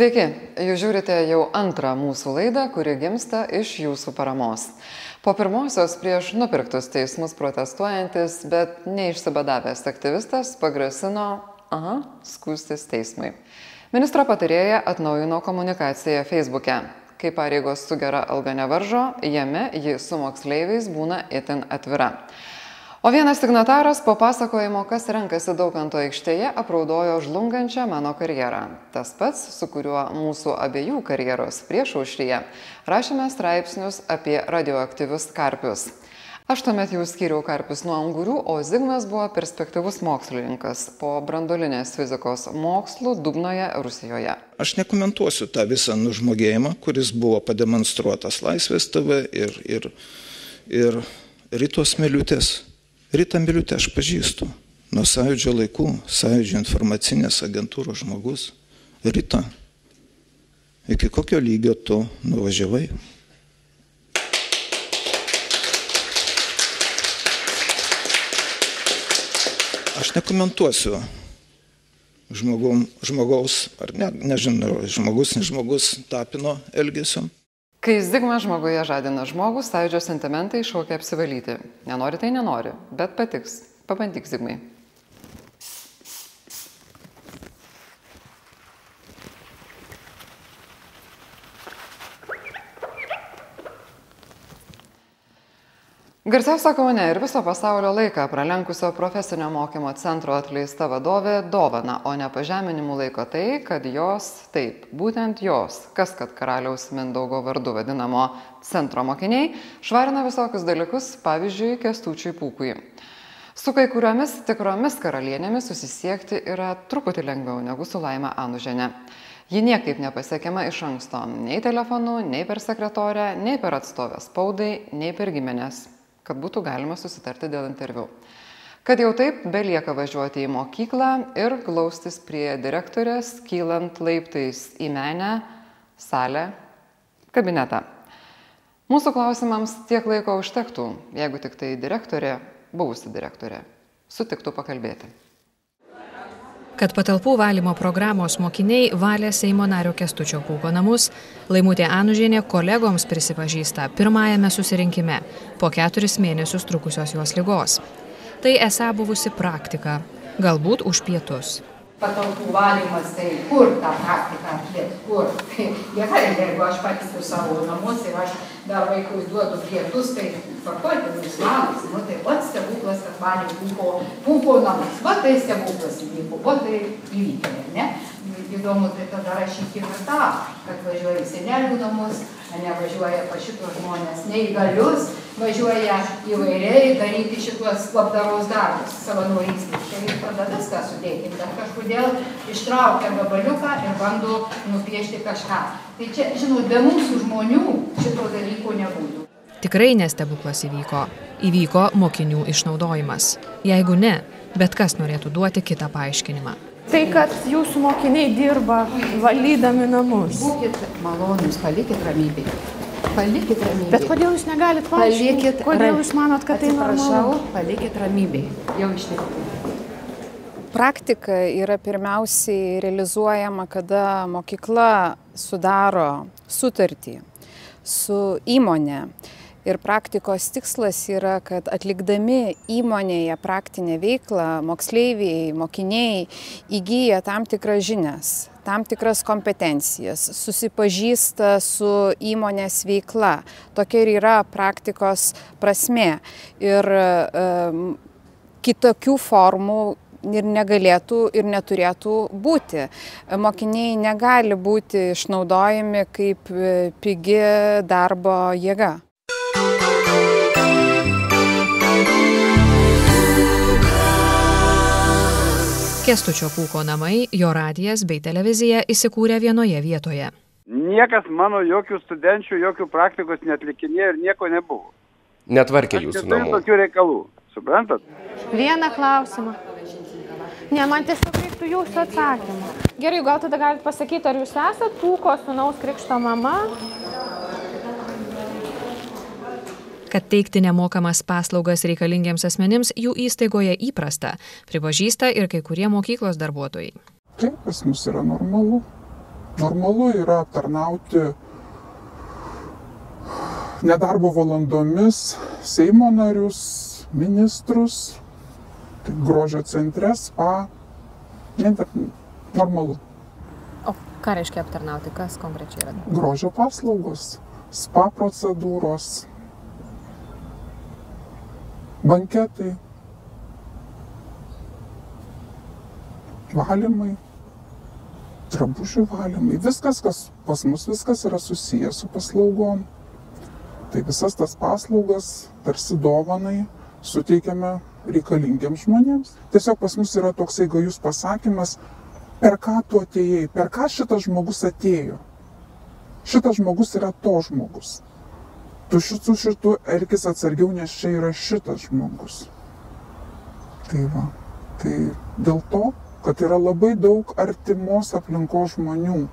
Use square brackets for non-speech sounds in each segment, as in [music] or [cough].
Sveiki, jūs žiūrite jau antrą mūsų laidą, kuri gimsta iš jūsų paramos. Po pirmosios prieš nupirktus teismus protestuojantis, bet neišsibadavęs aktyvistas pagrasino, aha, skūstis teismui. Ministro patarėja atnaujino komunikaciją Facebook'e. Kai pareigos su gera alga nevaržo, jame ji su moksleiviais būna itin atvira. O vienas signataras po pasakojimo, kas renkasi Daukanto aikštėje, apraudojo žlungančią mano karjerą. Tas pats, su kuriuo mūsų abiejų karjeros prieš aušryje rašėme straipsnius apie radioaktyvius karpius. Aš tuomet jau skyriau karpius nuo angurių, o Zigmas buvo perspektyvus mokslininkas po brandolinės fizikos mokslų Dubnoje, Rusijoje. Aš nekomentuosiu tą visą nužmogėjimą, kuris buvo pademonstruotas Laisvės TV ir, ir, ir Rytos Miliutės Rita Miliutė aš pažįstu. Nuo sąjūdžio laikų, sąjūdžio informacinės agentūros žmogus. Rita, iki kokio lygio tu nuvažiavai? Aš nekomentuosiu žmogum, žmogaus, ar ne, nežinau, žmogus, ne žmogus tapino elgesio. Kai zigmas žmoguje žadina žmogų, sąjūdžio sentimentai šaukia apsivalyti. Nenori tai nenori, bet patiks. Pabandyk zigmai. Garsiausia Kaune ir viso pasaulio laiką pralenkusio profesinio mokymo centro atleista vadovė dovana, o ne pažeminimu laiko tai, kad jos, taip, būtent jos, kas kad karaliaus Mindaugo vardu vadinamo centro mokiniai, švarina visokius dalykus, pavyzdžiui, kestučiui pūkui. Su kai kuriomis tikromis karalienėmis susisiekti yra truputį lengviau negu su Laima Anuženė. Ji niekaip nepasiekiama iš anksto, nei telefonu, nei per sekretorę, nei per atstovę spaudai, nei per giminės kad būtų galima susitarti dėl interviu. Kad jau taip belieka važiuoti į mokyklą ir glaustis prie direktorės, kylant laiptais į menę, salę, kabinetą. Mūsų klausimams tiek laiko užtektų, jeigu tik tai direktorė, buvusi direktorė, sutiktų pakalbėti kad patalpų valymo programos mokiniai valė Seimo nario Kestučio Pūko namus, Laimutė Anužienė kolegoms prisipažįsta pirmajame susirinkime po keturis mėnesius trukusios jos lygos. Tai esą buvusi praktika, galbūt už pietus patalpų valymas, tai kur tą praktiką atliekti, kur. Tai [laughs] gerai, jeigu aš patikiu savo namus ir aš dar vaikui duodu pietus, tai tvarkojate, jūs valas, nu tai pats stebuklas, kad valė pūko, pūko namus. Va tai stebuklas įvyko, va tai įvykė, ne? Įdomu, tai tada rašykime tą, kad važiuoja į senelių namus, nevažiuoja pas šitos žmonės neįgalius, važiuoja įvairiai daryti šitos labdaros darbus savanorystės. Tai tada viską sudėkim, bet kažkodėl ištraukia gabaliuką ir bando nupiešti kažką. Tai čia, žinot, be mūsų žmonių šito dalyko nebūtų. Tikrai nestebuklas įvyko. Įvyko mokinių išnaudojimas. Jeigu ne, bet kas norėtų duoti kitą paaiškinimą. Tai, kad jūsų mokiniai dirba valydami namus. Būkit malonus, palikit ramybę. Palikit ramybę. Bet kodėl jūs negalit paaiškinti? Kodėl jūs manot, kad tai normalu? Prašau, palikit ramybę. Jau iš tikrųjų. Praktika yra pirmiausiai realizuojama, kada mokykla sudaro sutartį su įmonė. Ir praktikos tikslas yra, kad atlikdami įmonėje praktinę veiklą moksleiviai, mokiniai įgyja tam tikras žinias, tam tikras kompetencijas, susipažįsta su įmonės veikla. Tokia ir yra praktikos prasme. Ir um, kitokių formų ir negalėtų ir neturėtų būti. Mokiniai negali būti išnaudojami kaip e, pigi darbo jėga. Kestučio Pūko namai, jo radijas bei televizija įsikūrė vienoje vietoje. Niekas mano jokių studenčių, jokių praktikos netlikinėjo ir nieko nebuvo. Netvarkė jūsų namų. tokių reikalų, suprantat? Vieną klausimą. Ne, man tiesiog reiktų jūsų atsakymą. Gerai, gal tada galite pasakyti, ar jūs esate Pūko sunaus krikšto mama? Kad teikti nemokamas paslaugas reikalingiems asmenims jų įstaigoje įprasta, pripažįsta ir kai kurie mokyklos darbuotojai. Tai pas mus yra normalu. Normalu yra aptarnauti nedarbo valandomis Seimo narius, ministrus, tai grožio centre, spa, normalu. O ką reiškia aptarnauti, kas konkrečiai yra? Grožio paslaugos, spa procedūros, banketai, valymai, drabužių valymai, viskas, kas pas mus viskas yra susijęs su paslaugom. Tai visas tas paslaugas tarsi dovanai suteikiame reikalingiams žmonėms. Tiesiog pas mus yra toksai gajus pasakymas, per ką tu atėjai, per ką šitas žmogus atėjo. Šitas žmogus yra to žmogus. Tu šitų šitų elgis atsargiau, nes čia yra šitas žmogus. Tai va, tai dėl to, kad yra labai daug artimos aplinkos žmonių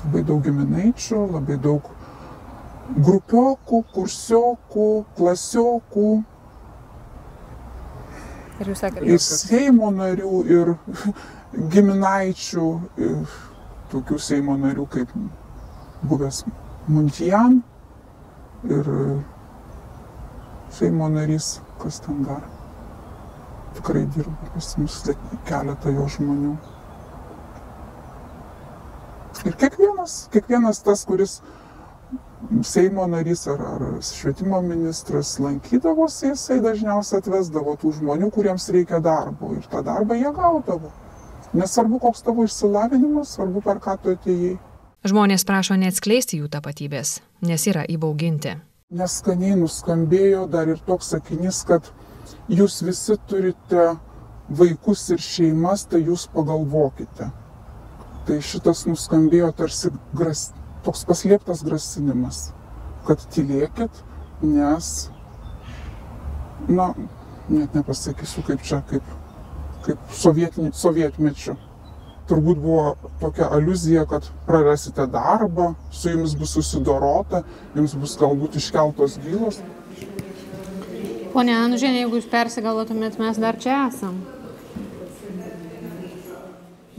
labai daug giminaičių, labai daug grupiokų, kursiokų, klasiokų. Ir jūs sakėte, ir Seimo narių, ir giminaičių, ir tokių Seimo narių kaip buvęs Muntijan ir Seimo narys, kas ten dar. Tikrai dirba pas mus keletą jo žmonių. Ir kiekvienas, kiekvienas tas, kuris Seimo narys ar, ar švietimo ministras lankydavosi, jisai dažniausiai atvesdavo tų žmonių, kuriems reikia darbo. Ir tą darbą jie gaudavo. Nesvarbu, koks tavo išsilavinimas, svarbu, per ką tu atėjai. Žmonės prašo neatskleisti jų tapatybės, nes yra įbauginti. Neskaniai nuskambėjo dar ir toks sakinys, kad jūs visi turite vaikus ir šeimas, tai jūs pagalvokite tai šitas nuskambėjo tarsi gras, toks paslėptas grasinimas, kad tylėkit, nes, na, net nepasakysiu kaip čia, kaip, kaip sovietmečiu. Turbūt buvo tokia aluzija, kad prarasite darbą, su jumis bus susidorota, jums bus galbūt iškeltos bylos. Pone Anužienė, jeigu jūs persigalvotumėt, mes dar čia esam.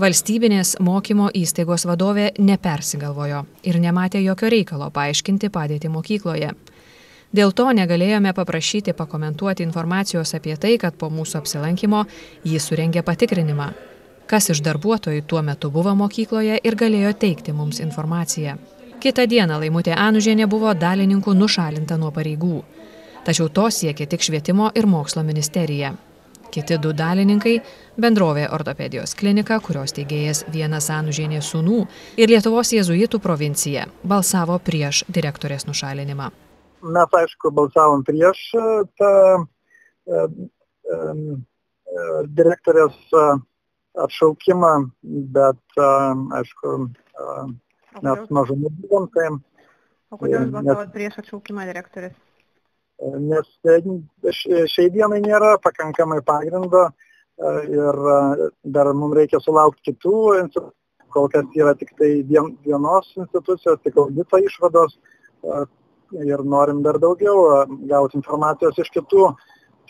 Valstybinės mokymo įstaigos vadovė nepersigalvojo ir nematė jokio reikalo paaiškinti padėtį mokykloje. Dėl to negalėjome paprašyti pakomentuoti informacijos apie tai, kad po mūsų apsilankimo jį surengė patikrinimą. Kas iš darbuotojų tuo metu buvo mokykloje ir galėjo teikti mums informaciją. Kita diena Laimutė Anužienė buvo dalininkų nušalinta nuo pareigų. Tačiau to siekė tik švietimo ir mokslo ministerija. Kiti du dalininkai - bendrovė ortopedijos klinika, kurios teigėjas vienas Anužienės sūnų ir Lietuvos jėzuitų provincija - balsavo prieš direktorės nušalinimą. Mes, aišku, balsavom prieš e, tą e, e, direktorės atšaukimą, bet, aišku, mes mažumų buvom, tai... O kodėl jūs balsavot prieš atšaukimą direktorės? nes e, šiai dienai nėra pakankamai pagrindo e, ir e, dar mums reikia sulaukti kitų institucijų. Kol kas yra tik tai vien, vienos institucijos, tik audito išvados ir norim dar daugiau gauti informacijos iš kitų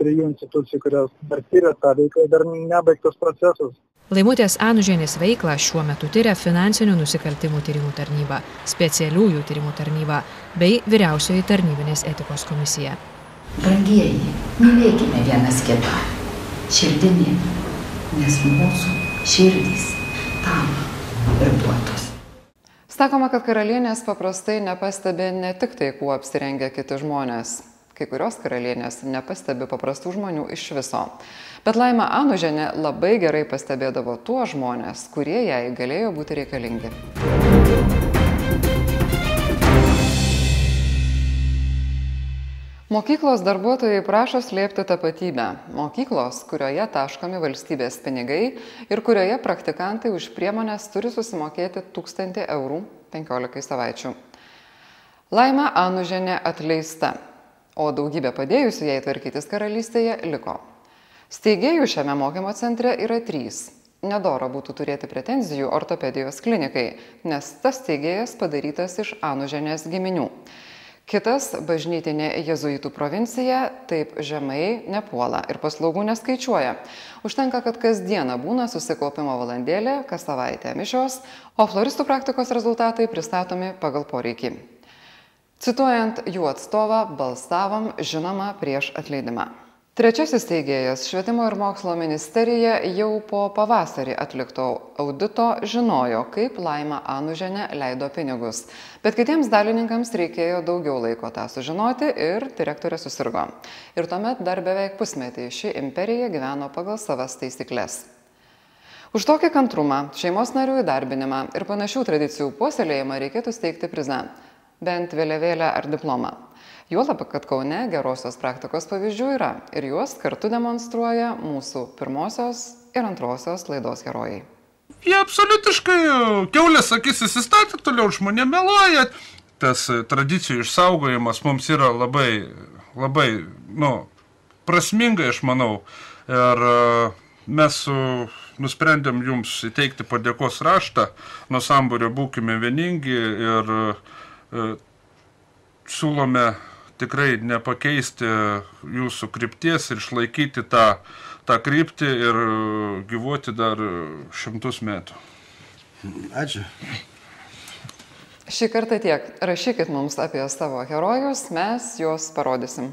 trijų institucijų, kurios dar tyria tą veiklą, dar nebaigtas procesas. Laimutės Anužienės veiklą šiuo metu tyria finansinių nusikaltimų tyrimų tarnyba, specialiųjų tyrimų tarnyba bei vyriausioji tarnybinės etikos komisija. Brangieji, mylėkime vienas kitą širdimi, nes mūsų širdys tam ir duotos. Sakoma, kad karalienės paprastai nepastebi ne tik tai, kuo apsirengia kiti žmonės, Kai kurios karalienės nepastebi paprastų žmonių iš viso. Bet Laima Anuženė labai gerai pastebėdavo tuos žmonės, kurie jai galėjo būti reikalingi. Mokyklos darbuotojai prašo slėpti tapatybę. Mokyklos, kurioje taškomi valstybės pinigai ir kurioje praktikantai už priemonės turi susimokėti 1000 eurų 15 savaičių. Laima Anuženė atleista o daugybė padėjusių jai tvarkytis karalystėje liko. Steigėjų šiame mokymo centre yra trys. Nedoro būtų turėti pretenzijų ortopedijos klinikai, nes tas steigėjas padarytas iš Anuženės giminių. Kitas bažnytinė jezuitų provincija taip žemai nepuola ir paslaugų neskaičiuoja. Užtenka, kad kasdieną būna susikaupimo valandėlė, kas savaitę mišios, o floristų praktikos rezultatai pristatomi pagal poreikį. Cituojant jų atstovą, balsavom žinoma prieš atleidimą. Trečiasis teigėjas - Švietimo ir mokslo ministerija jau po pavasarį atlikto audito žinojo, kaip Laima Anuženė leido pinigus. Bet kitiems dalininkams reikėjo daugiau laiko tą sužinoti ir direktorė susirgo. Ir tuomet dar beveik pusmetį ši imperija gyveno pagal savas taisyklės. Už tokį kantrumą, šeimos narių įdarbinimą ir panašių tradicijų puoselėjimą reikėtų steigti prizą - bent vėliavėlę ar diplomą. Juolab, kad Kaune gerosios praktikos pavyzdžių yra ir juos kartu demonstruoja mūsų pirmosios ir antrosios laidos herojai. Jie absoliutiškai keulės akis įsistatė, toliau žmonė meluoja. Tas tradicijų išsaugojimas mums yra labai, labai, nu, prasmingai, aš manau. Ir mes su, nusprendėm jums įteikti padėkos raštą, nuo sambūrio būkime vieningi ir e, siūlome tikrai nepakeisti jūsų krypties ir išlaikyti tą, tą kryptį ir gyvuoti dar šimtus metų. Ačiū. Šį kartą tiek. Rašykit mums apie savo herojus, mes juos parodysim.